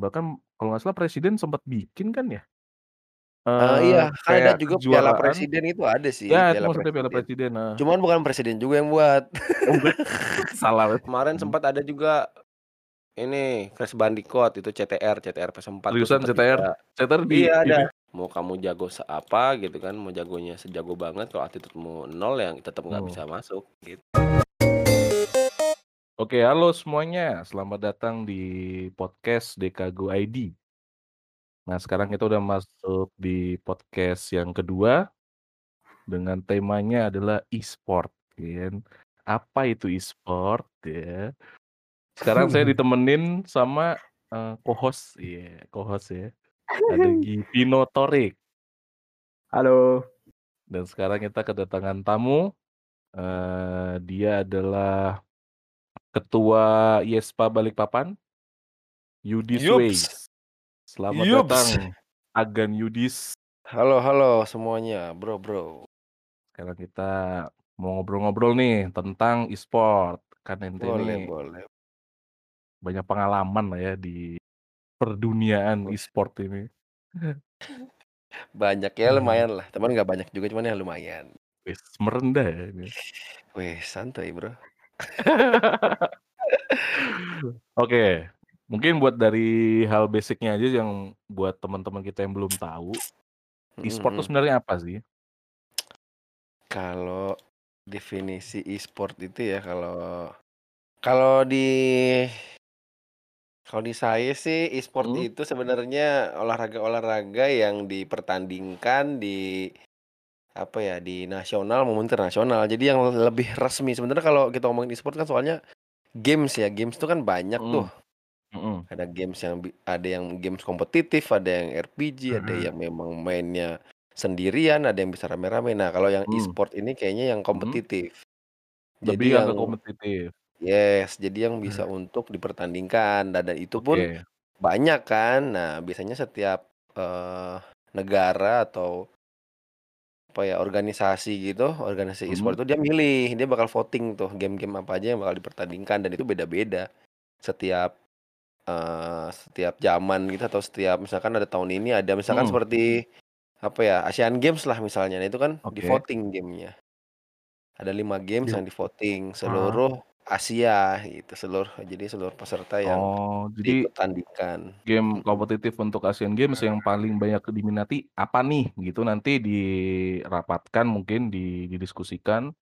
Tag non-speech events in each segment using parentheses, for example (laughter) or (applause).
Bahkan kalau nggak salah presiden sempat bikin kan ya? Eee, iya, Eee, kan ada kayak juga Piala kejuaraan Presiden itu ada sih, ya itu Piala maksudnya Piala Presiden. Presiden, heeh. Cuman bukan presiden juga yang buat. Oh bukan? (laughs) (laughs) Salah Kemarin mhm. sempat ada juga ini Crash Bandicoot itu CTR, CTR PS4 tuh Seriusan sempet CTR? juga CTR di iya ada. ini? Mau kamu jago seapa gitu kan, mau jagonya sejago banget kalau attitude-mu 0 ya tetep nggak Oh. bisa masuk, gitu. Oke, halo semuanya, selamat datang di podcast Dekago ID. Nah, sekarang kita udah masuk di podcast yang kedua, dengan temanya adalah e-sport, kan. Apa itu e-sport, ya. Sekarang saya (laughs) ditemenin sama, eee, co-host iya, co-host ya, ada (laughs) Givino Thorik. Halo. Dan sekarang kita kedatangan tamu, eee, dia adalah Ketua IESPA Balikpapan, Yudis. Weiss. Selamat Yups. datang, Agan Yudis. Halo halo semuanya, Bro Bro. Sekarang kita mau ngobrol-ngobrol nih tentang e-sport, kan ente Boleh boleh. banyak pengalaman lah ya di perduniaan e-sport ini. Banyak ya lumayan lah, teman nggak banyak juga cuman ya lumayan. Wis, merendah ya ini. Weh, santai, Bro. Oke, mungkin buat dari hal basic-nya aja yang buat teman-teman kita yang belum tahu, e-sport itu sebenarnya apa sih? Kalau definisi e-sport itu ya kalau kalau di kalau di saya sih e-sport Mhm. itu sebenarnya olahraga-olahraga yang dipertandingkan di apa ya, di nasional maupun internasional. Jadi yang lebih resmi sebenarnya kalau kita ngomongin e-sport kan soalnya games ya, games itu kan banyak tuh. Mhm, mhm. Ada games yang ada yang games kompetitif, ada yang RPG, ada Mhm. yang memang mainnya sendirian, ada yang bisa rame-rame. Nah, kalau yang Mmm. e-sport ini kayaknya yang Mhm. kompetitif. Lebih Jadi yang ke yang kompetitif. yes, jadi yang bisa Mmm. untuk dipertandingkan dan dan itu pun Oke. banyak kan. Nah, biasanya setiap, eee, negara atau apa ya, organisasi gitu, organisasi Mhm. e-sport itu dia milih, dia bakal voting tuh game-game apa aja yang bakal dipertandingkan dan itu beda-beda. Setiap, eee, setiap zaman gitu atau setiap misalkan ada tahun ini ada misalkan Mhm. seperti apa ya, Asian Games lah misalnya, nah itu kan Oke. di-voting gamenya. Ada 5 games Iya. yang di-voting Heeh. seluruh Asia gitu, seluruh jadi seluruh peserta yang Oh, jadi dipertandingkan, game mhm. kompetitif untuk Asian Games yang paling banyak diminati apa nih? Gitu nanti dirapatkan mungkin di didiskusikan,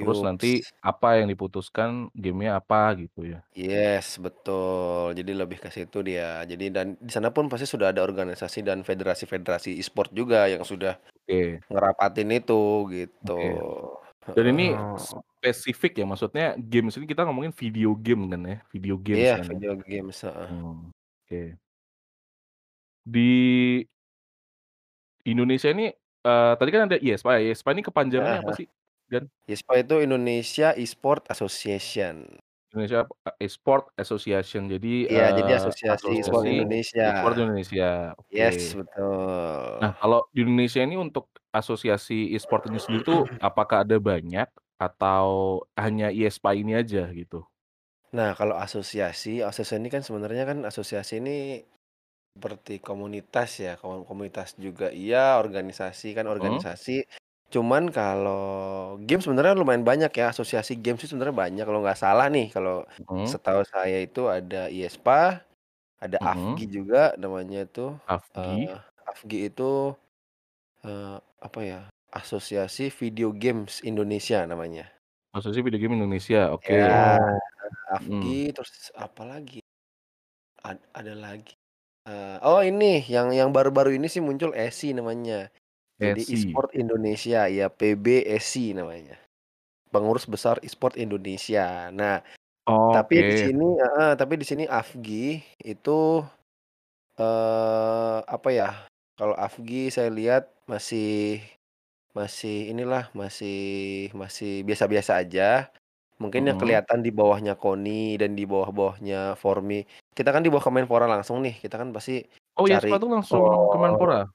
terus nanti Yups. apa yang diputuskan game-nya apa gitu ya? Yes, betul. Jadi lebih ke situ dia. Jadi dan di sana pun pasti sudah ada organisasi dan federasi-federasi e-sport juga yang sudah Oke. ngerapatin itu gitu, Oke. Dan ini heeh. Spesifik ya, maksudnya games ini kita ngomongin video game kan ya, video games Iya, kan ya? video games, heeh. Mmm, oke. Di Indonesia ini, eee, tadi kan ada IESPA ya, IESPA ini kepanjangannya apa heeh. sih, Gan? IESPA itu Indonesia E-sport Association. Indonesia e E-sport Association, jadi, Iya, jadi eee, Asosiasi E-sport Indonesia. e-sport Indonesia, Yes, oke. betul. Nah, kalau di Indonesia ini untuk asosiasi e-sport ini sendiri tuh apakah ada banyak atau hanya IESPA ini aja gitu? Nah, kalau asosiasi, asosiasi ini kan sebenarnya kan asosiasi ini seperti komunitas ya, ko komunitas juga iya, organisasi kan Mhm. organisasi. Cuman kalau game sebenarnya lumayan banyak ya, asosiasi games itu sebenarnya banyak kalau nggak salah nih, kalau Mhm. setahu saya itu ada IESPA, ada Mhm. AFGI juga namanya itu, AFGI? eee, AFGI itu, eee, apa ya, Asosiasi Video Games Indonesia namanya. Asosiasi Video Game Indonesia, oke. Ya, Oh. AFGI terus apalagi? Ad ada lagi, eee, oh ini yang yang baru-baru ini sih muncul ESI namanya. Jadi. E-sport Indonesia, ya PBSI namanya. Pengurus Besar E-sport Indonesia. Nah, tapi di Oke. sini heeh, tapi di sini AFGI itu, eee, apa ya, kalau AFGI saya lihat masih masih inilah, masih masih biasa-biasa aja. Mungkin yang Mhm. kelihatan di bawahnya KONI dan di bawah-bawahnya FORMI kita kan di bawah Kemenpora langsung nih, kita kan pasti Oh, cari IESPA tuh langsung oh Kemenpora?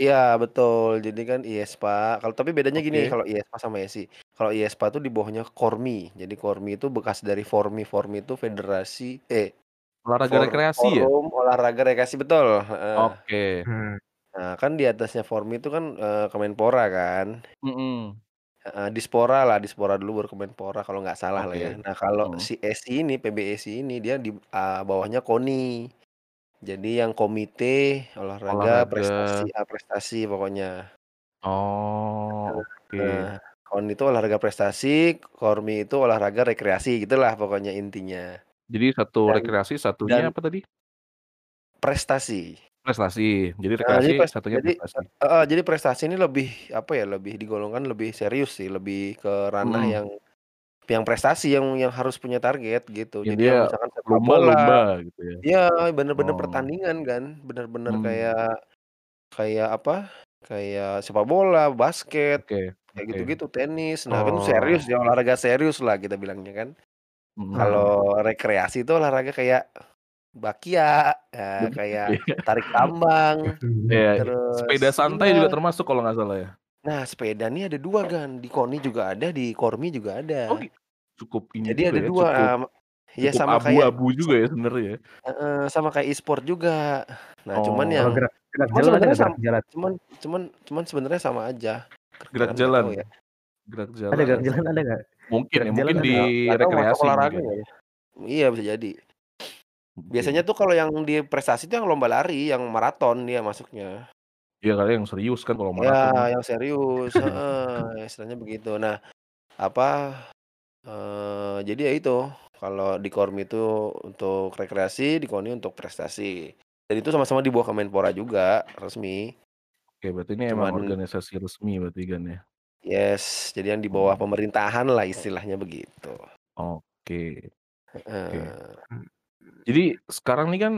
iya betul, jadi kan IESPA kalau tapi bedanya gini Oke. kalau IESPA sama ESI, kalau IESPA tuh di bawahnya KORMI, jadi KORMI itu bekas dari FORMI, FORMI itu federasi eh Olahraga for rekreasi ya? forum olahraga rekreasi, betul, heeh. Oke. Hmm. Nah, kan di atasnya Formi itu kan, eee, Kemenpora kan. Mhm. Heeh, Dispora lah, Dispora dulu baru Kemenpora kalau nggak salah lah ya. Oke, Nah, kalau mhm. si ESI ini, PBSI ini dia di eee, bawahnya KONI. Jadi yang Komite Olahraga Olahraga. Prestasi A Prestasi pokoknya. Oh, Heeh, oke. KONI itu olahraga prestasi, KORMI itu olahraga rekreasi, gitulah pokoknya intinya. Jadi satu Dan rekreasi, satunya dan apa tadi? Prestasi. Prestasi, jadi Nah, jadi pres satunya jadi prestasi. heeh, jadi prestasi ini lebih, apa ya, lebih digolongkan lebih serius sih, lebih ke ranah Mhm. yang yang prestasi yang yang harus punya target gitu. Jadi yang misalkan sepak bola lumba-lumba gitu ya? iya, bener-bener Oh. pertandingan kan, bener-bener Mmm. kayak kayak apa, kayak sepak bola, basket, Oke kayak oke. gitu-gitu, tenis. Nah, kan itu serius Oh. ya, olahraga serius lah kita bilangnya kan. Mhm. Kalau rekreasi itu olahraga kayak bakya, eee, kayak tarik tambang, Iya, sepeda terus santai juga iya. termasuk kalau nggak salah ya? Nah, sepeda nih ada 2 kan, di KONI juga ada, di KORMI juga Oh ada. gi cukup ini Jadi juga ada ya, 2, cukup mmm, ya cukup sama kayak abu-abu se juga ya sebenarnya ya? heeh, sama kayak e-sport juga. Nah, cuman Kalau yang Oh. gerak gerak cuman jalan ada sebenarnya nggak sam gerak jalan? cuman cuman cuman sebenarnya sama aja. Gerak Gerak jalan ya. jalan gerak Ada jalan gerak Heeh. jalan ada nggak? mungkin Gerak ya, jalan mungkin ada di rekreasi olahraga ya? Iya, bisa jadi. Biasanya Oke. tuh kalau yang di prestasi tuh yang lomba lari, yang maraton dia masuknya. Iya kali yang serius kan kalau Iya, maraton mah. yang serius, heeh, istilahnya begitu. Nah, apa, eee, jadi ya itu, kalau di KORMI itu untuk rekreasi, di KONI untuk prestasi. Dan itu sama-sama di bawah Kemenpora juga, resmi. Oke, berarti ini emang Cuman organisasi resmi berarti kan ya? Yes, jadi yang di bawah Mhm. pemerintahan lah istilahnya begitu. Oke. Oke. Heeh. Jadi sekarang nih kan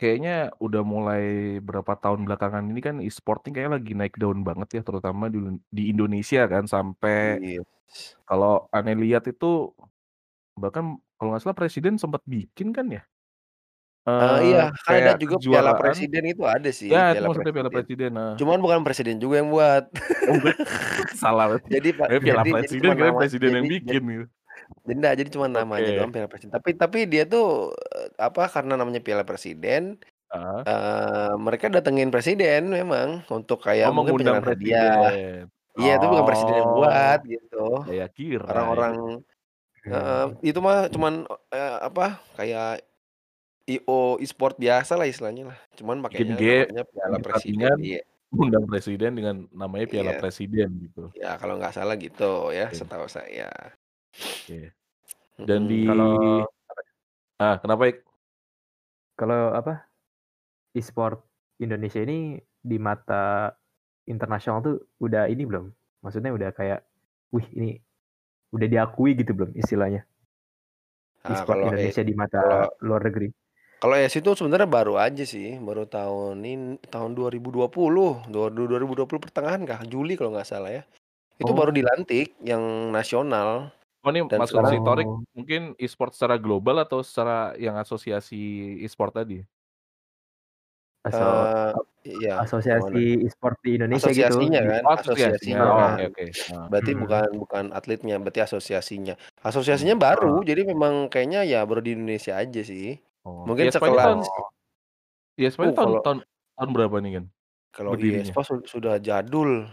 kayaknya udah mulai berapa tahun belakangan ini kan e-sport nih kayaknya lagi naik daun banget ya, terutama di di Indonesia kan, sampai Yes. kalau aneh lihat itu bahkan kalau nggak salah presiden sempet bikin kan ya? Eee, iya, Eee, kan ada kayak juga Piala kejuaraan Presiden itu ada sih, ya itu Piala maksudnya Piala Presiden. Presiden, heeh. Cuman bukan presiden juga yang buat. Oh bukan? (laughs) Salah. Jadi pa Kirain Piala jadi jadi Presiden, kirain nama presiden jadi yang bikin gitu. Enggak, jadi cuma namanya doang Oke. Piala Presiden. Tapi tapi dia tuh, eee, apa, karena namanya Piala Presiden, Heeh. eee, mereka datengin presiden memang untuk kayak Oh mungkin mengundang penyerahan hadiah. presiden. Iya, itu bukan presiden yang buat, Oh, gitu. saya kirain. Orang-orang heeh, Oke. itu mah cuman, eee, apa, kayak IO e-sport biasalah istilahnya lah, cuman Bikin pakainya game, namanya Piala Presiden, iya. ngundang presiden dengan namanya Piala Iya. Presiden gitu. Ya kalau nggak salah gitu ya, Oke. setahu saya. Oke. Dan di. Kalau ah, kenapa Ik? Kalau apa, e-sport Indonesia ini di mata internasional tuh udah ini belum? Maksudnya udah kayak, wih ini udah diakui gitu belum istilahnya? Ah, E-sport e Indonesia di mata kalau luar negeri. kalau ESI itu sebenarnya baru aja sih, baru tahun in tahun 2020, dua du 2020 pertengahan kah, Juli kalau nggak salah ya. Itu baru Oh. dilantik yang nasional. Oh ini Dan maksud si sekarang Torik Oh. mungkin e-sport secara global atau secara yang asosiasi e-sport tadi? Aso Eee, ap iya, asosiasi e-sport di Indonesia gitu, Asosiasinya di kan, Oh asosiasinya, asosiasinya oh kan. oke oke, heeh. Berarti Mhm. bukan bukan atletnya, berarti asosiasinya. Asosiasinya Mhm. baru, Oh. jadi memang kayaknya ya baru di Indonesia aja sih. Oh, Mungkin tahun sekelas Oh. IESPA ini Uh, tahun kalau tahun tahun berapa nih kan, kalau su sudah jadul.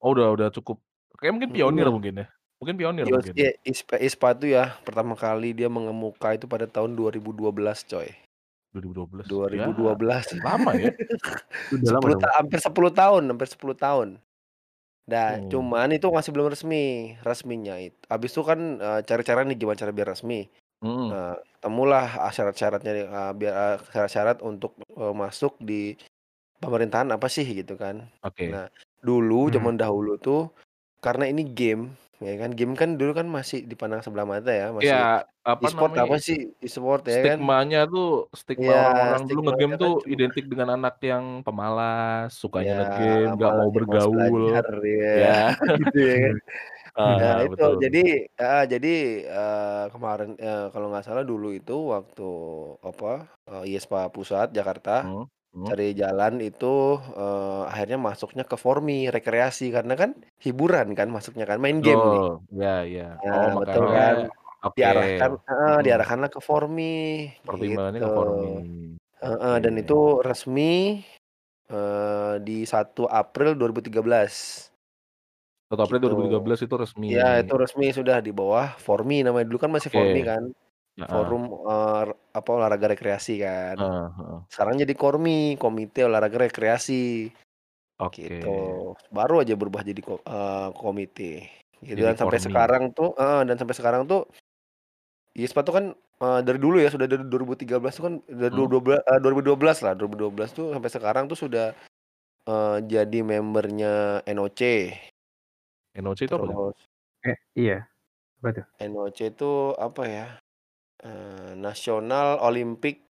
Oh udah udah cukup kayaknya mungkin pionir Mhm. mungkin ya? Mungkin pionir Yos mungkin? e ispa ISPA itu ya, pertama kali dia mengemuka itu pada tahun 2012 coy. 2012, ya 2012. lama ya? (laughs) Udah lama 10 dong. ta hampir 10 tahun hampir 10 tahun. Nah, Oh. cuman itu masih belum resmi, resminya it habis itu kan, eee, cari cara nih gimana cara biar resmi. Mhm. Eee, ketemulah, ah, syarat-syaratnya eee, biar, eee, syarat-syarat untuk, eee, masuk di pemerintahan apa sih gitu kan. Oke. Nah, dulu Mhm. zaman dahulu tuh karena ini game, ya kan, game kan dulu kan masih dipandang sebelah mata ya, Iya, masih apa e-sport namanya, apa sih, e-sport ya kan. stigmanya tuh stigma Iya, orang-orang dulu nge-game stigmanya tuh kan cuma identik dengan anak yang pemalas, Iya, sukanya nge-game, nggak mau bergaul. belajar Ya. ya, (laughs) gitu ya kan. (laughs) Nah Heeh, itu, betul. jadi heeh, jadi, eee, kemarin, eee, kalau nggak salah dulu itu waktu apa, eee, IESPA Pusat Jakarta, Mhm mhm. cari jalan itu, eee, akhirnya masuknya ke Formi, rekreasi, karena kan hiburan kan masuknya kan, main game nih. Betul, iya iya. Oh Nah, betul makanya kan. Oke. diarahkan heeh, Mhm. diarahkanlah ke Formi, Pertimbangannya gitu. ke Formi. Heeh, dan Oke. itu resmi, eee, di 1 April 2013. 1 April Gitu. 2013 itu resmi. Iya, itu resmi sudah di bawah Formi namanya, dulu kan masih Formi Oke. kan. Heeh. Forum, eee, apa, olahraga rekreasi kan. Heeh heeh. Sekarang jadi KORMI, Komite Olahraga Rekreasi. Oke. Gitu. Baru aja berubah jadi ko eee, komite. Gitu, Jadi dan sampai KORMI. sekarang tuh heeh, dan sampai sekarang tuh ISPA tuh kan, eee, dari dulu ya, sudah dari 2013 tuh kan dari Mhm. dua bela eee, 2012 lah, 2012 tuh sampai sekarang tuh sudah, eee, jadi membernya NOC. NOC itu apa tuh? Terus Eh, iya. Apa tuh? NOC itu apa ya, eee, National Olympic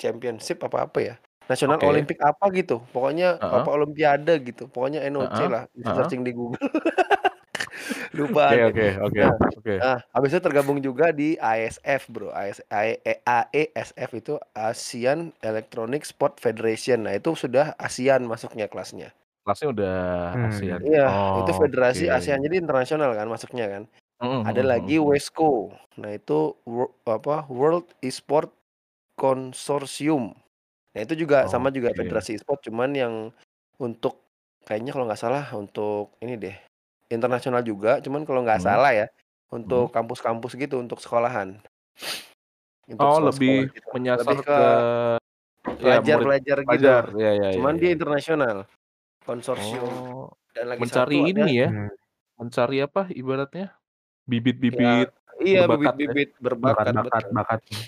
Championship apa apa ya, National Oke. Olympic apa gitu, pokoknya Heeh. apa olimpiade gitu, pokoknya NOC Heeh lah, bisa heeh. searching di Google. (laughs) Deh. oke oke Nah oke. nah, habis itu tergabung juga di ASF Bro, AS AE e AESF itu Asian Electronic Sport Federation. Nah, itu sudah ASEAN masuknya kelasnya. Kelasnya udah ASEAN. Mmm. Iya, itu Oke. federasi ASEAN, jadi internasional kan masuknya kan. Mhm Ada mhm lagi mhm mhm. WESCO, nah itu apa, World E-Sport Consortium. Nah, itu juga sama juga Oke. federasi e-sport, cuman yang untuk kayaknya kalau nggak salah untuk ini deh, internasional juga, cuman kalau nggak Mhm. salah ya, Mhm. untuk kampus-kampus gitu, untuk sekolahan. Untuk Oh, sekolah-sekolah lebih gitu, lebih menyasar ke ke ya murid pelajar-pelajar gitu, pelajar. Ya ya ya cuman dia ya. internasional, konsorsium. Oh, Dan lagi mencari satu ada ini ya, Mmm. mencari apa ibaratnya, Ya, bibit-bibit iya berbakat ya? bibit-bibit berbakat, betul. bakatnya.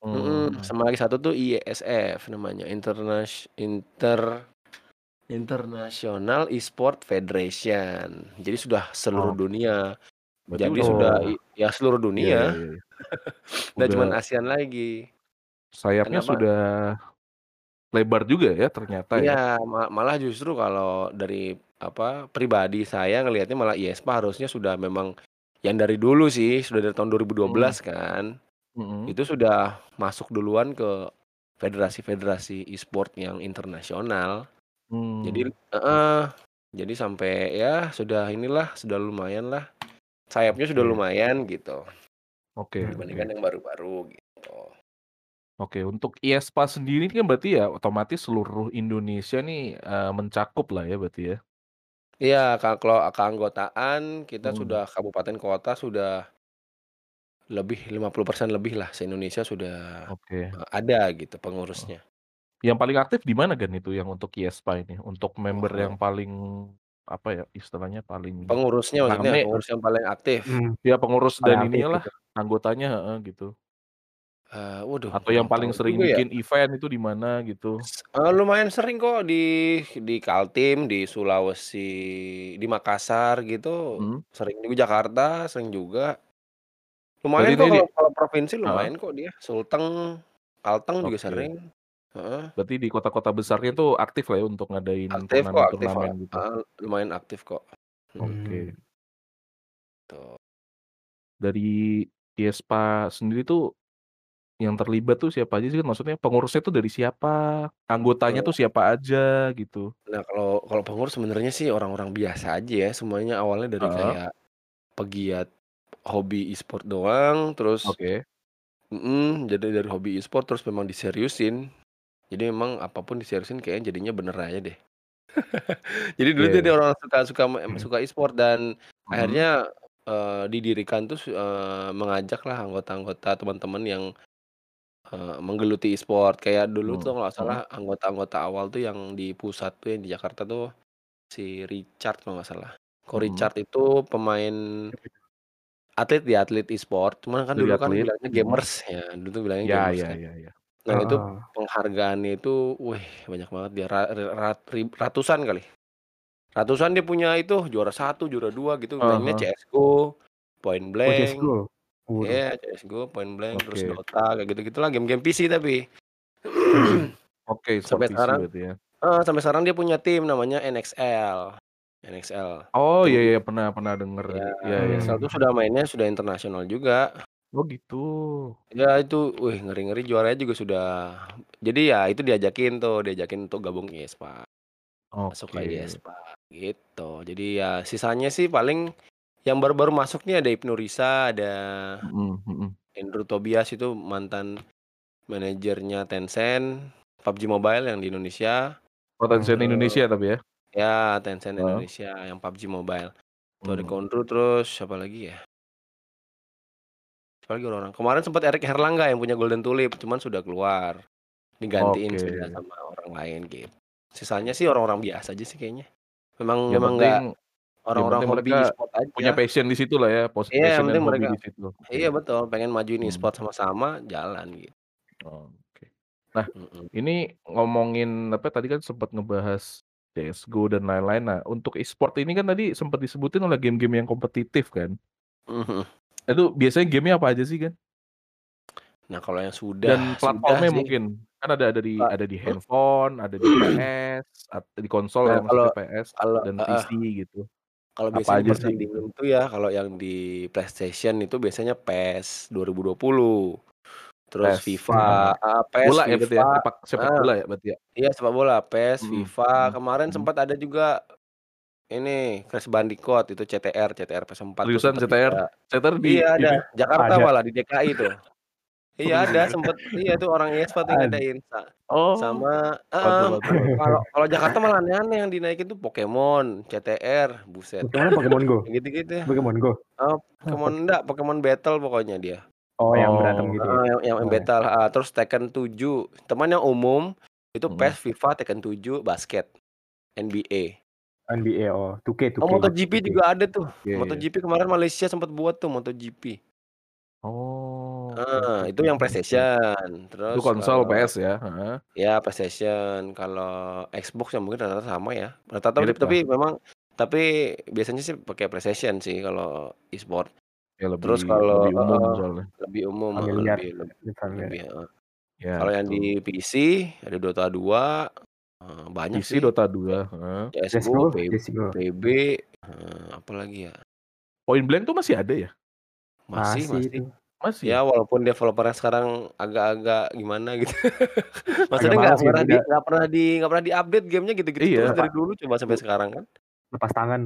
Mmm, Mhm, mhm. sama lagi satu tuh IESF namanya, Internash Inter International E-Sport Federation. Jadi sudah seluruh Oh. dunia. Berarti Jadi udah sudah Oh. ya seluruh Iya iya dunia. iya iya. (laughs) Nggak cuman Udah ASEAN lagi. sayapnya Kenapa sudah lebar juga ya ternyata ya? Iya, ma malah justru kalau dari apa, pribadi saya ngelihatnya malah IESPA harusnya sudah memang yang dari dulu sih, sudah dari tahun Mhm. 2012 kan. Mhm. Itu sudah masuk duluan ke federasi-federasi e-sport yang internasional. Jadi Mmm. heeh, jadi sampai ya sudah inilah, sudah lumayanlah, sayapnya sudah lumayan gitu. Oke Mhm. Dibandingkan oke. yang baru-baru gitu. Oke, untuk IESPA sendiri kan berarti ya otomatis seluruh Indonesia nih, eee, mencakup lah ya berarti ya? Iya, ka kalau keanggotaan kita Mhm. sudah kabupaten kota sudah lebih 50% lebih lah se-Indonesia sudah, Oke. eee, ada gitu Heeh. pengurusnya. Yang paling aktif di mana Gan itu yang untuk IESPA ini? Untuk Oh, member yang paling apa ya, istilahnya paling Pengurusnya maksudnya, rame lah. pengurus yang paling aktif? Mmm, Ya pengurus paling dan aktif ininya lah, gitu. anggotanya heeh, gitu. Eee, waduh Atau yang paling sering juga ya. bikin event itu di mana gitu? Eee, lumayan sering kok di di Kaltim, di Sulawesi, di Makassar gitu, Mhm. sering juga Jakarta, sering juga. Berarti Lumayan ini kok di kalau kalau provinsi heeh. lumayan kok dia, Sulteng, Kalteng juga Oke. sering. Heeh. Berarti di kota-kota besarnya itu aktif lah ya untuk ngadain Aktif kok, aktif, turnamen-turnamen gitu? heeh, lumayan aktif kok. Mhm. Oke. Mmm. Tuh. Dari IESPA sendiri tuh, yang terlibat tuh siapa aja sih? Maksudnya pengurusnya tuh dari siapa? Anggotanya tuh siapa aja gitu? Nah, kalau kalau pengurus sebenarnya sih orang-orang biasa aja ya, semuanya awalnya dari Heeh. kayak pegiat hobi e-sport doang, terus Oke. mhm, jadi dari hobi e-sport terus memang diseriusin. Jadi memang apa pun diseriusin kayaknya jadinya bener aja deh. (laughs) Jadi dulu tuh Oke. dia orang suka suka suka e-sport dan Mhm. akhirnya, eee, didirikan tuh su eee, mengajaklah anggota-anggota, teman-teman yang, eee, menggeluti e-sport. Kayak dulu tuh kalau nggak salah mhm. anggota-anggota awal tuh yang di pusat tuh, yang di Jakarta tuh, si Richard kalau nggak salah. Ko Mhm. Richard itu pemain atlet ya, atlet e-sport, cuman kan Dari dulu kan atlet, bilangnya mhm. gamers ya, dulu tuh bilangnya Ya gamers ya kan. ya ya. Nah itu Heeh. penghargaannya itu, wih banyak banget dia, ra rat ratusan kali. Ratusan dia punya itu, juara 1, juara 2 gitu, Heeh mainnya. CS:GO, Point Oh, Blank CS:GO? Waduh. iya CS:GO, Point Blank, terus Oke. Dota, kayak gitu-gitulah, game-game PC tapi. Oke, e-sport Sampai PC sekarang ya? heeh, sampai sekarang dia punya tim namanya NXL, NXL. Oh, iya iya, pernah pernah denger. iya, Iya iya NXL iya. Tuh sudah mainnya sudah internasional juga. Oh gitu. Iya itu, wih ngeri-ngeri juaranya juga sudah jadi ya itu diajakin tuh, diajakin untuk gabung IESPA. Masuk ke Oke. IESPA, gitu. Jadi ya sisanya sih paling Yang baru-baru masuk nih ada Ibnu Risa, ada Mhm mhm. Andrew Tobias itu mantan manajernya Tencent, PUBG Mobile yang di Indonesia. Oh, Tencent Terus Indonesia tapi ya? ya Tencent Heeh. Indonesia yang PUBG Mobile. Tuh ada Hmm. Kondro terus siapa lagi ya? Siapa lagi orang-orang? Kemarin sempat Erik Herlangga yang punya Golden Tulip, cuman sudah keluar. Digantiin sudah sama orang lain gitu. Sisanya sih orang-orang biasa aja sih kayaknya. Memang Yang memang penting nggak yang orang-orang penting hobi e-sport aja. punya passion di situ lah ya, Iya, passion dan penting hobi mereka di situ. Iya betul, pengen majuin Hmm. e-sport sama-sama, jalan gitu. Oke. Nah, Mhm. ini ngomongin apa tadi kan sempat ngebahas CS:GO dan lain-lain. Nah, untuk e-sport ini kan tadi sempat disebutin oleh game-game yang kompetitif kan. Mhm. Itu biasanya gamenya apa aja sih kan? Nah, kalau yang sudah Dan (laughs) sudah platformnya sih mungkin, kan ada ada di ada di handphone, ada di PS, di konsol Nah, ya kalau PS kalau dan heeh. PC gitu. Kalau Apa biasanya aja sih pertandingan gitu? tuh ya kalau yang di PlayStation itu biasanya PES 2020. Terus PES, FIFA, heeh. heeh, PES, Bola ya berarti ya? FIFA Sepak sepak heeh. bola ya berarti ya? Iya sepak bola, PES, Mhm FIFA, mhm kemarin mhm. sempat ada juga ini Crash Bandicoot itu CTR, CTR PS4 tuh Seriusan sempet CTR? juga. CTR di Iya ada, ini? Jakarta Ada. malah di DKI tuh. Oh Iya ada iya. sempet iya tuh orang e-sport yang Ad ngadain sa Oh. sama mantap mantap. kalau kalau Jakarta malah aneh-aneh yang dinaikin tuh Pokemon, CTR, buset. Pokemon Pokemon Go? Yang gitu-gitu ya. Pokemon Go? Oh, Oh, Pokemon Pok enggak, Pokemon Battle pokoknya dia. Oh, yang berantem Oh. gitu ya? Heeh, yang yang Oh, ya. battle, heeh, terus Tekken 7. Teman yang umum itu Mhm. PES, FIFA, Tekken 7, basket, NBA. NBA, oh, 2K Oh, 2K MotoGP 2K. juga ada tuh. Oke. MotoGP kemarin Malaysia sempat buat tuh MotoGP. Oh, Heeh, itu yang. PlayStation. Itu Terus konsol kalau PS ya? Heeh. ya PlayStation, kalau Xbox ya mungkin rata-rata sama ya. Rata-rata tapi Mirip tapi lah. memang tapi biasanya sih pakai PlayStation sih kalau e-sport. Ya Terus lebih kalau lebih umum soalnya. lebih umum, Familiar, lebih leb lebih familiar. lebih heeh. Ya Kalau yang di PC ada Dota 2, eee, banyak PC sih. Dota 2, heeh. CS:GO. PB, eee, apalagi ya? Point Blank tuh masih ada ya? Masih Masih masih. Masih Ya ya? walaupun developer-nya sekarang agak-agak gimana gitu. (laughs) Agak Maksudnya nggak gitu, pernah di udah nggak pernah di nggak pernah di-update game-nya gitu-gitu Iya. terus dari dulu coba sampai sekarang kan. lepas tangan.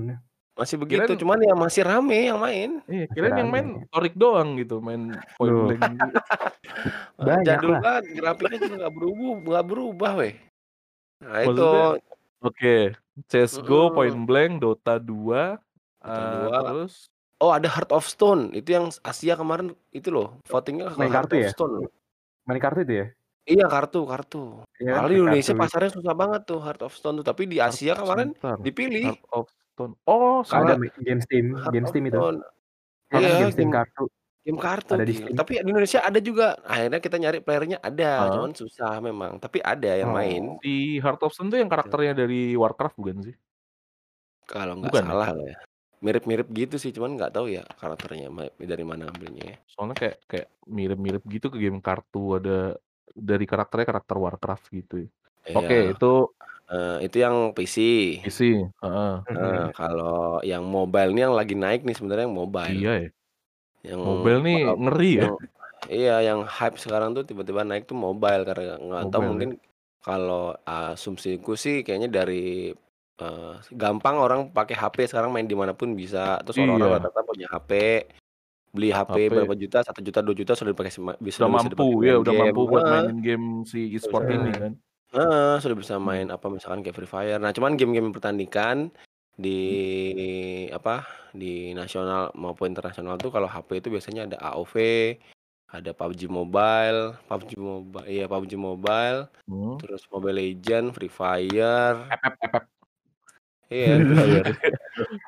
Masih begitu, Kirain cuman ya masih rame yang main. Iya, Masih kirain yang rame. main Torik doang gitu, main Point. Blank (laughs) gitu. Eee, Banyak jadul lah. banget, grafiknya juga nggak berubu nggak berubah weh. Nah itu Maksudnya oke, CS:GO, Point mhm. Blank, Dota 2, Dota eee, 2. terus Oh ada Heart of Stone, itu yang Asia kemarin itu loh, voting-nya ke Main Heart kartu of ya? Stone. Main kartu itu ya? Iya kartu kartu. Iya di main Indonesia kartu. pasarnya susah banget tuh Heart of Stone tuh, tapi di Heart Asia kemarin sebentar, dipilih. Heart of Stone. Oh, Ada Karena sama mi game Steam Heart game Steam itu. Iya Iya game Steam kartu. game kartu Ada di. Steam. Tapi di Indonesia ada juga. Akhirnya kita nyari player-nya ada, Heeh. cuman susah memang. Tapi ada yang main. Oh. Si Heart of Stone tuh yang karakternya dari Warcraft bukan sih? Kalau nggak Bukan ya? salah lah ya. Mirip-mirip gitu sih, cuman nggak tahu ya karakternya ma dari mana ngambilnya ya. Soalnya kayak kayak mirip-mirip gitu ke game kartu, ada dari karakternya karakter Warcraft gitu ya. Oke, Iya. itu Eee, itu yang PC. PC, heeh. Heeh, Mhm. kalau yang mobile nih yang lagi naik nih sebenarnya yang mobile. Iya ya. Yang Mobile nih bakal ngeri ya. yang iya, yang hype sekarang tuh tiba-tiba naik tuh mobile karena nggak tahu ya. mungkin kalau asumsiku sih kayaknya dari, eee, gampang orang pakai HP sekarang main di mana pun bisa. Terus orang-orang Iya. rata-rata punya HP, beli HP HP berapa juta, 1.000.000, 2.000.000 sudah dipakai sema bisa Udah bisa dipakai mampu, main ya udah game. mampu buat Heeh. mainin game si Sudah bisa e-sport ini kan. heeh, sudah bisa main apa misalkan kayak Free Fire. Nah, cuman game-game pertandingan di Hmm. apa, di nasional maupun internasional tuh kalau HP itu biasanya ada AOV, ada PUBG Mobile, PUBG Moba iya PUBG Mobile, Hmm. terus Mobile Legends, Free Fire. Iya. Free (laughs) Fire.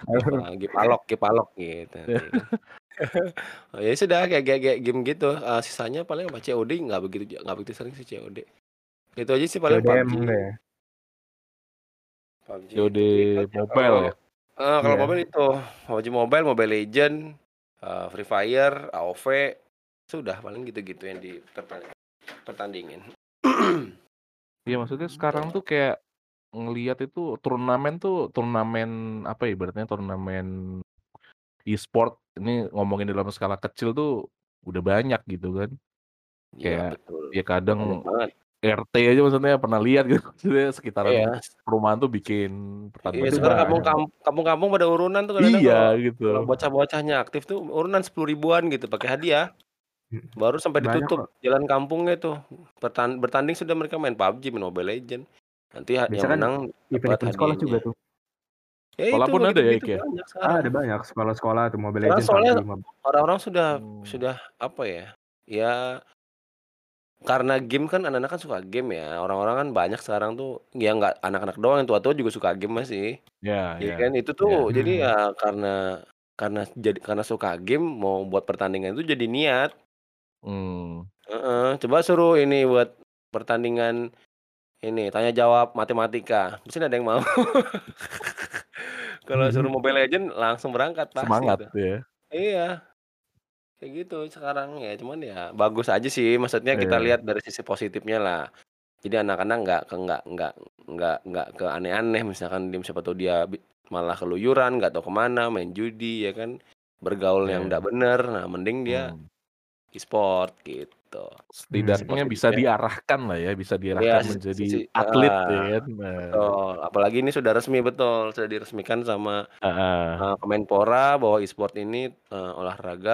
Apa, Gipalok Gipalok gitu kan. (laughs) Oh, ya sudah kayak kayak kayak game gitu, eee, sisanya paling apa COD nggak begitu nggak begitu sering sih COD. Itu aja sih paling PUBG. ya? PUBG COD itu itu aja mobile kalau ya? kalau Iya. mobile itu PUBG Mobile, Mobile Legends, eee, Free Fire, AOV, sudah paling gitu-gitu yang dipertan pertandingin. (clears throat) Iya, maksudnya sekarang Gitu. tuh kayak ngelihat itu turnamen tuh turnamen apa ya ibaratnya turnamen e-sport ini ngomongin dalam skala kecil tuh udah banyak gitu kan. Iya Kayak betul, ya kadang banyak. RT aja maksudnya pernah lihat gitu, (laughs) maksudnya sekitaran Iya. perumahan tuh bikin Iya, pertandingan Itu sekarang banyak. banyak. kampung kam kampung-kampung pada urunan tuh kadang-kadang Iya, kalau gitu. kalau bocah-bocahnya aktif tuh urunan 10 ribuan gitu pakai hadiah. Baru sampai Banyak ditutup kok. jalan kampungnya tuh. Bertan bertanding sudah mereka main PUBG, main Mobile Legends. Nanti ha Biasa yang kan menang event-event sekolah juga hadiahnya. tuh. Ya Sekolah itu pun ada ya, begitu-begitu Ik, banyak Ah, ada banyak sekolah-sekolah tuh Mobile Legends, soalnya orang-orang sudah Hmm. sudah apa ya, ya karena game kan anak-anak kan suka game ya, orang-orang kan banyak sekarang tuh ya nggak anak-anak doang, yang tua-tua juga suka game masih. Ya, Ya ya, kan, itu tuh jadi Mhm. ya karena karena jadi karena suka game mau buat pertandingan itu jadi niat. Mmm. Heeh, coba suruh ini buat pertandingan ini, tanya jawab matematika, nggak ada yang mau. (laughs) Kalau suruh Mobile Legends langsung berangkat pasti Semangat itu. ya. Iya. Kayak gitu sekarang ya, cuman ya bagus aja sih, maksudnya kita Iya. lihat dari sisi positifnya lah. Jadi anak-anak nggak ke nggak nggak nggak nggak ke aneh-aneh, misalkan dia siapa tahu dia malah keluyuran, nggak tahu ke mana, main judi ya kan, bergaul yang Iya. nggak bener, nah mending dia Mmm. e-sport gitu. Mhm. Setidaknya Seperti bisa ya. diarahkan lah ya, bisa Iya, diarahkan si menjadi si atlet ya heeh, kan. Nah. betul. Apalagi ini sudah resmi betul, sudah diresmikan sama, Heeh. eee, Kemenpora bahwa e-sport ini, eee, olahraga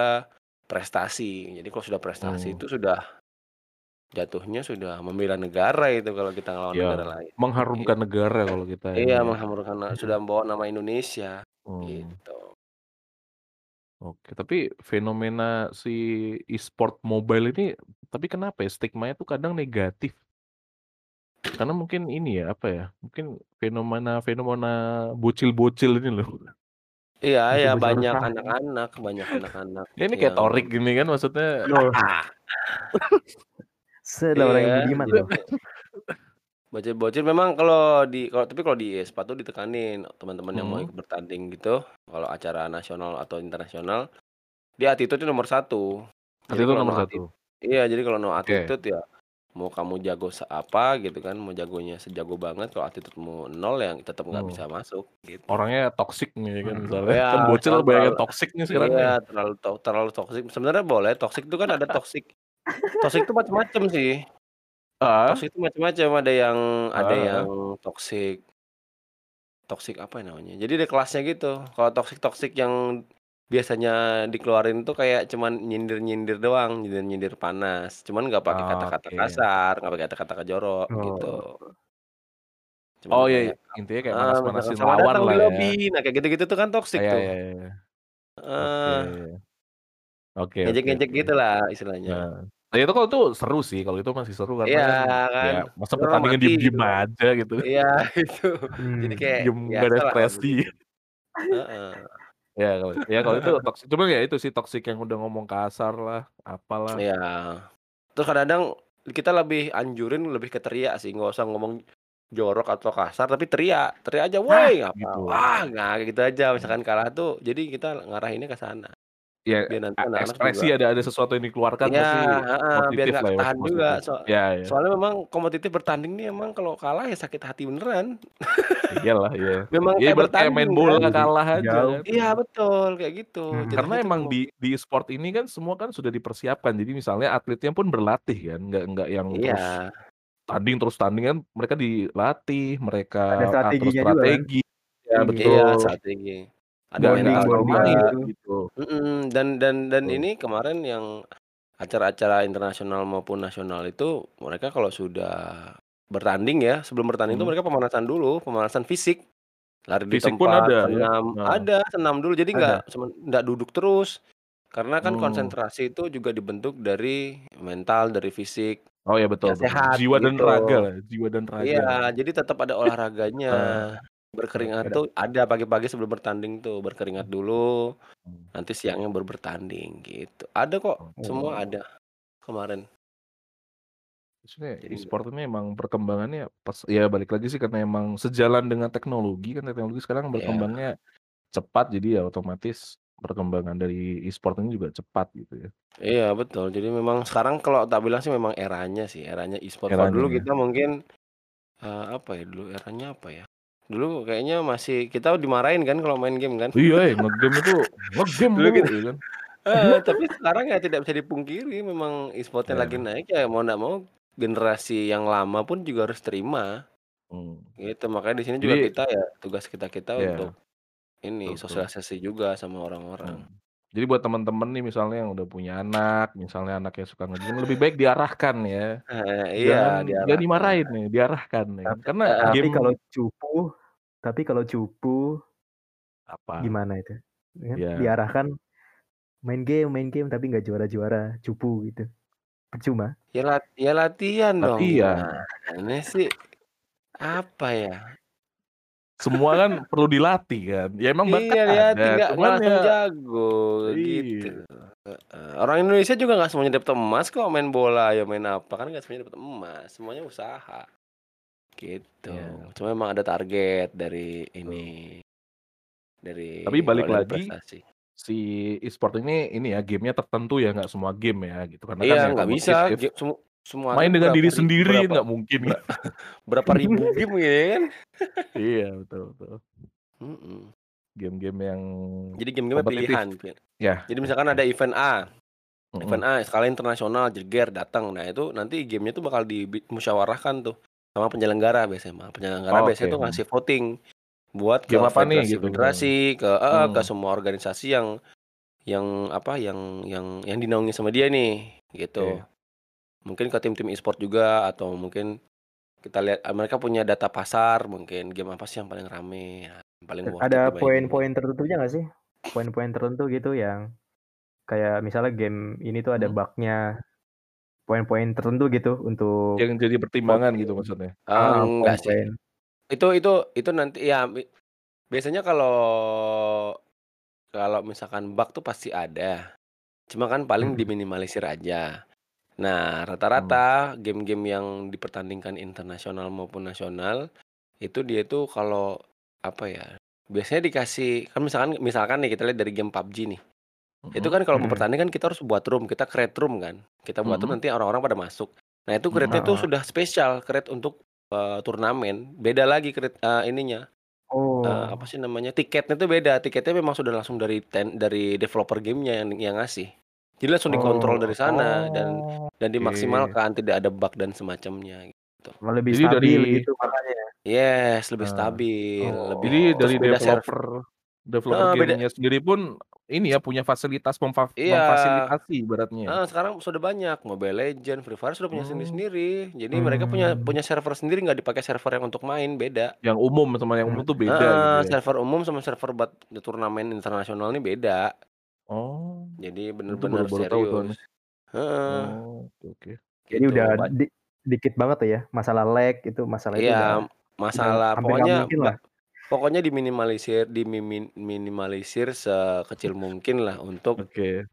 prestasi. Jadi kalau sudah prestasi Mmm. itu sudah jatuhnya sudah membela negara itu kalau kita ngelawan Ya, negara lain. mengharumkan Gitu. negara kalau kita Iya, ini ya. menghamurkan na sudah membawa nama Indonesia, Mmm. gitu. Oke, tapi fenomena si e-sport mobile ini tapi kenapa ya stigmanya tuh kadang negatif? Karena mungkin ini ya, apa ya, mungkin fenomena-fenomena bocil-bocil ini loh. Iya (laughs) iya, Bocil-bocil banyak anak-anak banyak anak-anak Ya ini kayak yang Torik gini kan maksudnya Loh. (laughs) Sudah orang yang Iya, budiman jadi loh. (laughs) bocil-bocil memang kalau di kalau tapi kalau di e-sport tuh ditekanin teman-teman yang mau Mhm. ikut bertanding gitu, kalau acara nasional atau internasional, dia attitude-nya nomor 1. Jadi Attitude kalau nomor no 1? atti iya, jadi kalau no Oke. attitude ya mau kamu jago seapa gitu kan, mau jagonya sejago banget, kalau attitude-mu 0 ya tetap nggak Mmm. bisa masuk, gitu. Orangnya toksik nih kan misalnya, Iya, kan bocil banyak terlalu yang toksik nih sekarang iya, nih. terlalu to terlalu toksik. Sebenarnya boleh, toksik itu kan ada toksik toksik itu macam-macam sih. Heeh. Toksik itu macam-macam, ada yang ada Heeh yang heeh. toksik toksik apa ya namanya, jadi ada kelasnya gitu. Kalau toksik-toksik yang biasanya dikeluarin tuh kayak cuman nyindir-nyindir doang, nyindir-nyindir panas, cuman nggak pakai kata-kata Oke. kasar, nggak pakai kata-kata jorok, gitu. Oh. Cuman Oh, iya, kayak intinya kayak heeh, misalkan, manas-manasin "Selamat lawan datang lah di ya. lobi." Nah, kayak gitu-gitu tuh kan toksik Iya tuh. iya iya. Oke. Heeh. Oke oke Ngejek-ngejek oke. gitulah istilahnya. Nah, nah itu kalau itu seru sih, kalau itu masih seru karena Iya kan kan, ya masa pertandingan mati diem-diem gitu aja gitu. Iya, (laughs) itu. Jadi Mmm. kayak Diem nggak ada biasalah kalau ekspresi. Heeh. Ya kalau ya kalau itu toksik, cuman ya itu sih toksik yang udah ngomong kasar lah, apalah. Iya. Terus kadang-kadang kita lebih anjurin lebih ke teriak sih, nggak usah ngomong jorok atau kasar, tapi teriak. Teriak aja! "Woi!" apa, Gitu. "Wah!" Nah, kayak gitu aja. Misalkan kalah tuh, jadi kita ngarahinnya ke sana. Ya, Biar nanti e anak-anak ekspresi juga ada ada sesuatu yang dikeluarkan Iya, pasti heeh, biar nggak lah ya, juga. So Ya ya. soalnya memang kompetitif bertanding nih emang kalau kalah ya sakit hati beneran. Iya lah, (laughs) iya. Memang Ya kayak kayak main bertanding bola kan. kalah aja. Iya, betul, kayak gitu. Mhm. Karena Jadinya tuh emang di di e-sport ini kan semua kan sudah dipersiapkan. Jadi misalnya atletnya pun berlatih kan, nggak nggak yang terus Iya. tanding terus tanding kan, mereka dilatih, mereka Ada strateginya juga kan. strategi. Ya Iya. Iya, betul. strategi. Ada nggak mental juga. gitu. gitu. Mhm, dan dan dan Betul. ini kemarin yang acara-acara internasional maupun nasional itu, mereka kalau sudah bertanding ya, sebelum bertanding itu Mhm. mereka pemanasan dulu, pemanasan fisik. Lari di Fisik pun tempat, ada ya? senam Nah. ada, senam dulu. Jadi nggak nggak duduk terus. Karena kan Mmm. konsentrasi itu juga dibentuk dari mental, dari fisik Oh ya betul yang betul. sehat, Jiwa dan gitu. raga lah, jiwa dan raga. Iya, jadi tetap ada olahraganya. Berkeringat tuh ada pagi-pagi sebelum bertanding tuh, berkeringat dulu, Mmm. nanti siangnya baru bertanding, gitu. Ada kok, semua Oh. ada kemarin. Maksudnya Jadi e-sport ini emang perkembangannya pas ya balik lagi sih karena emang sejalan dengan teknologi kan, teknologi sekarang Iya. berkembangnya cepat, jadi ya otomatis perkembangan dari e-sport ini juga cepat gitu ya. Iya betul, jadi memang sekarang kalau tak bilang sih memang eranya sih, eranya e-sport. Kalau dulu kita mungkin, eee, apa ya, dulu eranya apa ya, dulu kayaknya masih kita dimarahin kan kalau main game kan. Iya, eh, nge-game itu nge-game Dulu kita ya kan. heeh, tapi sekarang ya tidak bisa dipungkiri memang e-sport-nya lagi Iya. naik ya mau nggak mau generasi yang lama pun juga harus terima. Mmm. Gitu, makanya di sini juga Jadi kita ya tugas kita-kita Iya. untuk ini, Betul sosialisasi juga sama orang-orang. Mmm. Jadi buat temen-temen nih misalnya yang udah punya anak, misalnya anaknya suka nge-game, lebih baik diarahkan ya. Heeh, iya Jangan jangan diarahkan. dimarahin nih, diarahkan nih. Tapi Karena tapi game kalau cupu tapi kalau cupu Apa? gimana itu? Ya kan, Iya. diarahkan main game main game tapi nggak juara-juara, cupu gitu. Percuma. Ya lat ya latihan dong, Latihan. gimana sih? Apa ya? Semua kan perlu dilatih kan. Ya emang bakat Iya lihat ada, nggak cuman ya jago, gitu. Iya. Heeh. Orang Indonesia juga nggak semuanya dapet emas kok main bola, ya main apa, kan nggak semuanya dapet emas, semuanya usaha. Gitu. Iya. Cuma emang ada target dari ini, dari Tapi balik lagi, prestasi. si e-sport ini ini ya, game-nya tertentu ya, nggak semua game ya gitu. Karena kan Iya, yang nggak bisa, semua main dengan diri ri sendiri nggak mungkin gitu. berapa ribu (laughs) game ya kan? Iya, betul betul. Game-game yang Jadi kompetitif. pilihan. Ya, Jadi misalkan ada event A, event Mhm. A skala internasional, jeger, datang. Nah itu nanti game-nya tuh bakal dimusyawarahkan tuh sama penyelenggara biasanya mah. Penyelenggara biasanya Oke, tuh ngasih voting buat ke Game apa nih gitu federasi-federasi, ke heeh, ke semua organisasi yang yang apa, yang yang yang dinaungi sama dia nih, gitu. Oke. Mungkin ke tim-tim e-sport juga atau mungkin kita lihat, eee, mereka punya data pasar mungkin, game apa sih yang paling rame, ya yang paling worth Ada poin-poin tertentunya nggak sih? Poin-poin tertentu gitu yang kayak misalnya game ini tuh ada Mhm. bug-nya, poin-poin tertentu gitu untuk Yang jadi pertimbangan gitu maksudnya? Eee, Heeh, enggak sih. Itu itu itu nanti ya biasanya kalau kalau misalkan bug tuh pasti ada. Cuma kan paling Mhm. diminimalisir aja. Nah, rata-rata game-game yang dipertandingkan internasional maupun nasional, itu dia tuh kalau apa ya, biasanya dikasih kan misalkan misalkan nih kita lihat dari game PUBG nih. Itu Mhm. kan kalau mau bertanding kan kita harus buat room, kita create room kan. Kita buat room Mhm. nanti orang-orang pada masuk. Nah itu create-nya tuh Heeh. sudah spesial, create untuk, eee, turnamen. Beda lagi create eee, ininya, apa Oh. sih namanya, tiketnya tuh beda. Tiketnya memang sudah langsung dari ten dari developer game-nya yang yang ngasih. Jadi langsung dikontrol dari Oh. sana dan dan Oke. dimaksimalkan, tidak ada bug dan semacamnya gitu. Oh, lebih Jadi dari stabil gitu makanya. Yes, lebih Nah. stabil, lebih Jadi Oh. dari beda server developer developer beda game-nya sendiri pun ini ya, punya fasilitas memfa Iya. memfasilitasi ibaratnya ya? Heeh, sekarang sudah banyak. Mobile Legends, Free Fire sudah punya Mmm. sendiri-sendiri. Jadi mereka punya Mmm. punya server sendiri, nggak dipakai server yang untuk main, beda. Yang umum sama yang umum tuh beda gitu Heeh, ya? server umum sama server buat turnamen internasional ini beda. Oh. Jadi Itu bener-bener baru baru tahu tuh aneh. serius. Heeh. Oh, oke oke. Jadi Gitu. udah Ba di dikit banget tuh ya, masalah lag itu, masalah itu udah Iya, udah masalah hampir nggak pokoknya mungkin ba lah. pokoknya diminimalisir dimimin minimalisir sekecil mungkin lah untuk Oke.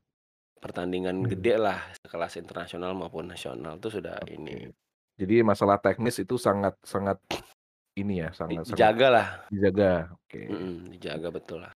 pertandingan Mmm. gede lah, sekelas internasional maupun nasional itu sudah ini. Oke. Jadi masalah teknis itu sangat sangat ini ya, Di sangat sangat dijaga lah. dijaga, oke. Mhm, dijaga betul lah.